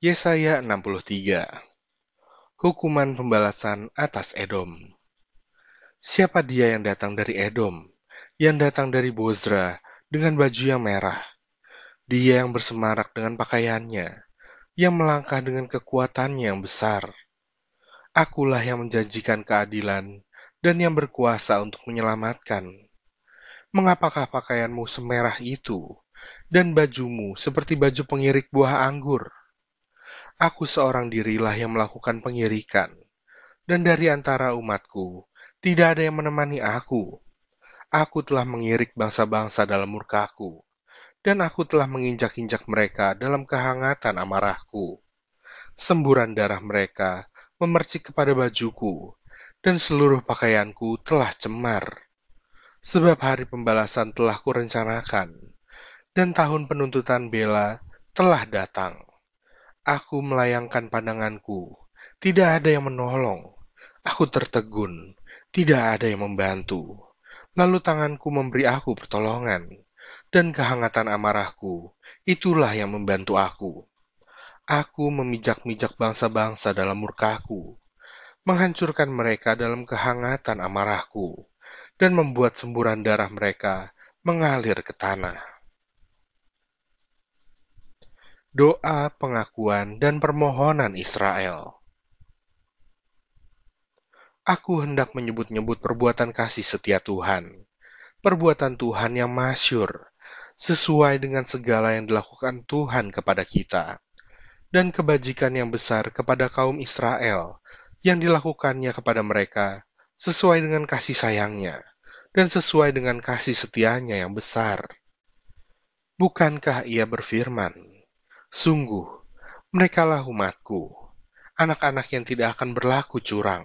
Yesaya 63 Hukuman pembalasan atas Edom Siapa dia yang datang dari Edom, yang datang dari Bozra dengan baju yang merah? Dia yang bersemarak dengan pakaiannya, yang melangkah dengan kekuatannya yang besar. Akulah yang menjanjikan keadilan dan yang berkuasa untuk menyelamatkan. Mengapakah pakaianmu semerah itu, dan bajumu seperti baju pengirik buah anggur? Aku seorang dirilah yang melakukan pengirikan, dan dari antara umatku tidak ada yang menemani aku. Aku telah mengirik bangsa-bangsa dalam murkaku, dan aku telah menginjak-injak mereka dalam kehangatan amarahku. Semburan darah mereka memercik kepada bajuku, dan seluruh pakaianku telah cemar. Sebab hari pembalasan telah kurencanakan, dan tahun penuntutan bela telah datang. Aku melayangkan pandanganku, tidak ada yang menolong. Aku tertegun, tidak ada yang membantu. Lalu tanganku memberi aku pertolongan, dan kehangatan amarahku, itulah yang membantu aku. Aku memijak-mijak bangsa-bangsa dalam murkaku, menghancurkan mereka dalam kehangatan amarahku, dan membuat semburan darah mereka mengalir ke tanah. Doa pengakuan dan permohonan Israel. Aku hendak menyebut-nyebut perbuatan kasih setia Tuhan, perbuatan Tuhan yang masyur, sesuai dengan segala yang dilakukan Tuhan kepada kita, dan kebajikan yang besar kepada kaum Israel, yang dilakukannya kepada mereka, sesuai dengan kasih sayangnya, dan sesuai dengan kasih setianya yang besar. Bukankah ia berfirman, Sungguh, merekalah umatku, anak-anak yang tidak akan berlaku curang.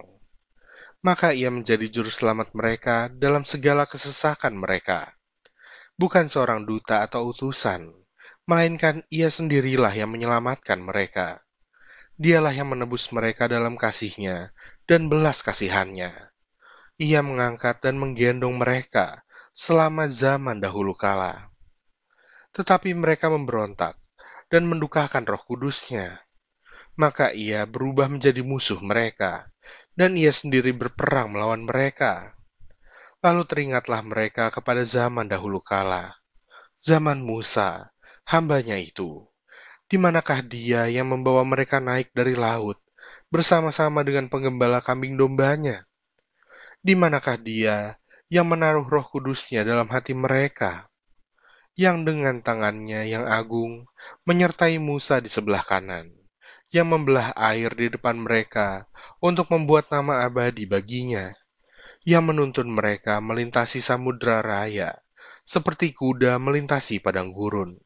Maka ia menjadi juru selamat mereka dalam segala kesesakan mereka. Bukan seorang duta atau utusan, melainkan ia sendirilah yang menyelamatkan mereka. Dialah yang menebus mereka dalam kasihnya dan belas kasihannya. Ia mengangkat dan menggendong mereka selama zaman dahulu kala. Tetapi mereka memberontak dan mendukakan roh kudusnya. Maka ia berubah menjadi musuh mereka, dan ia sendiri berperang melawan mereka. Lalu teringatlah mereka kepada zaman dahulu kala, zaman Musa, hambanya itu. Di manakah dia yang membawa mereka naik dari laut, bersama-sama dengan penggembala kambing dombanya? Di manakah dia yang menaruh roh kudusnya dalam hati mereka? Yang dengan tangannya yang agung menyertai Musa di sebelah kanan, yang membelah air di depan mereka untuk membuat nama abadi baginya, yang menuntun mereka melintasi samudra raya, seperti kuda melintasi padang gurun.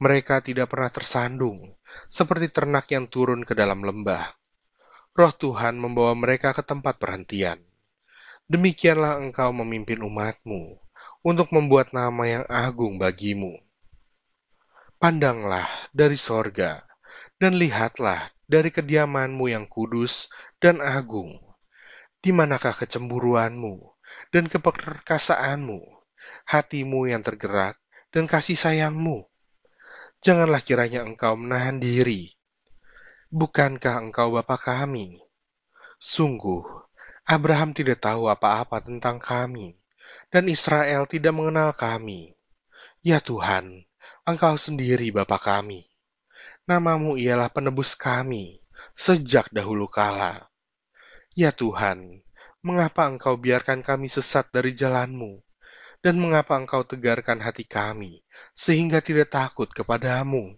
Mereka tidak pernah tersandung, seperti ternak yang turun ke dalam lembah. Roh Tuhan membawa mereka ke tempat perhentian. Demikianlah engkau memimpin umatmu, untuk membuat nama yang agung bagimu. Pandanglah dari sorga, dan lihatlah dari kediamanmu yang kudus dan agung. Di manakah kecemburuanmu dan keperkasaanmu, hatimu yang tergerak dan kasih sayangmu? Janganlah kiranya engkau menahan diri. Bukankah engkau Bapa kami? Sungguh, Abraham tidak tahu apa-apa tentang kami dan Israel tidak mengenal kami. Ya Tuhan, Engkau sendiri Bapa kami. Namamu ialah penebus kami sejak dahulu kala. Ya Tuhan, mengapa Engkau biarkan kami sesat dari jalanmu? Dan mengapa Engkau tegarkan hati kami sehingga tidak takut kepadamu?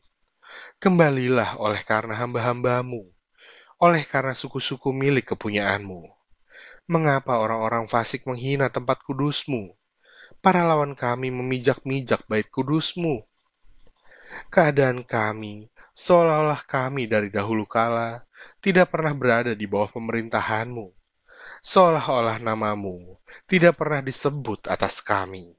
Kembalilah oleh karena hamba-hambamu, oleh karena suku-suku milik kepunyaanmu Mengapa orang-orang fasik menghina tempat kudusmu? Para lawan kami memijak-mijak bait kudusmu. Keadaan kami, seolah-olah kami dari dahulu kala, tidak pernah berada di bawah pemerintahanmu. Seolah-olah namamu tidak pernah disebut atas kami.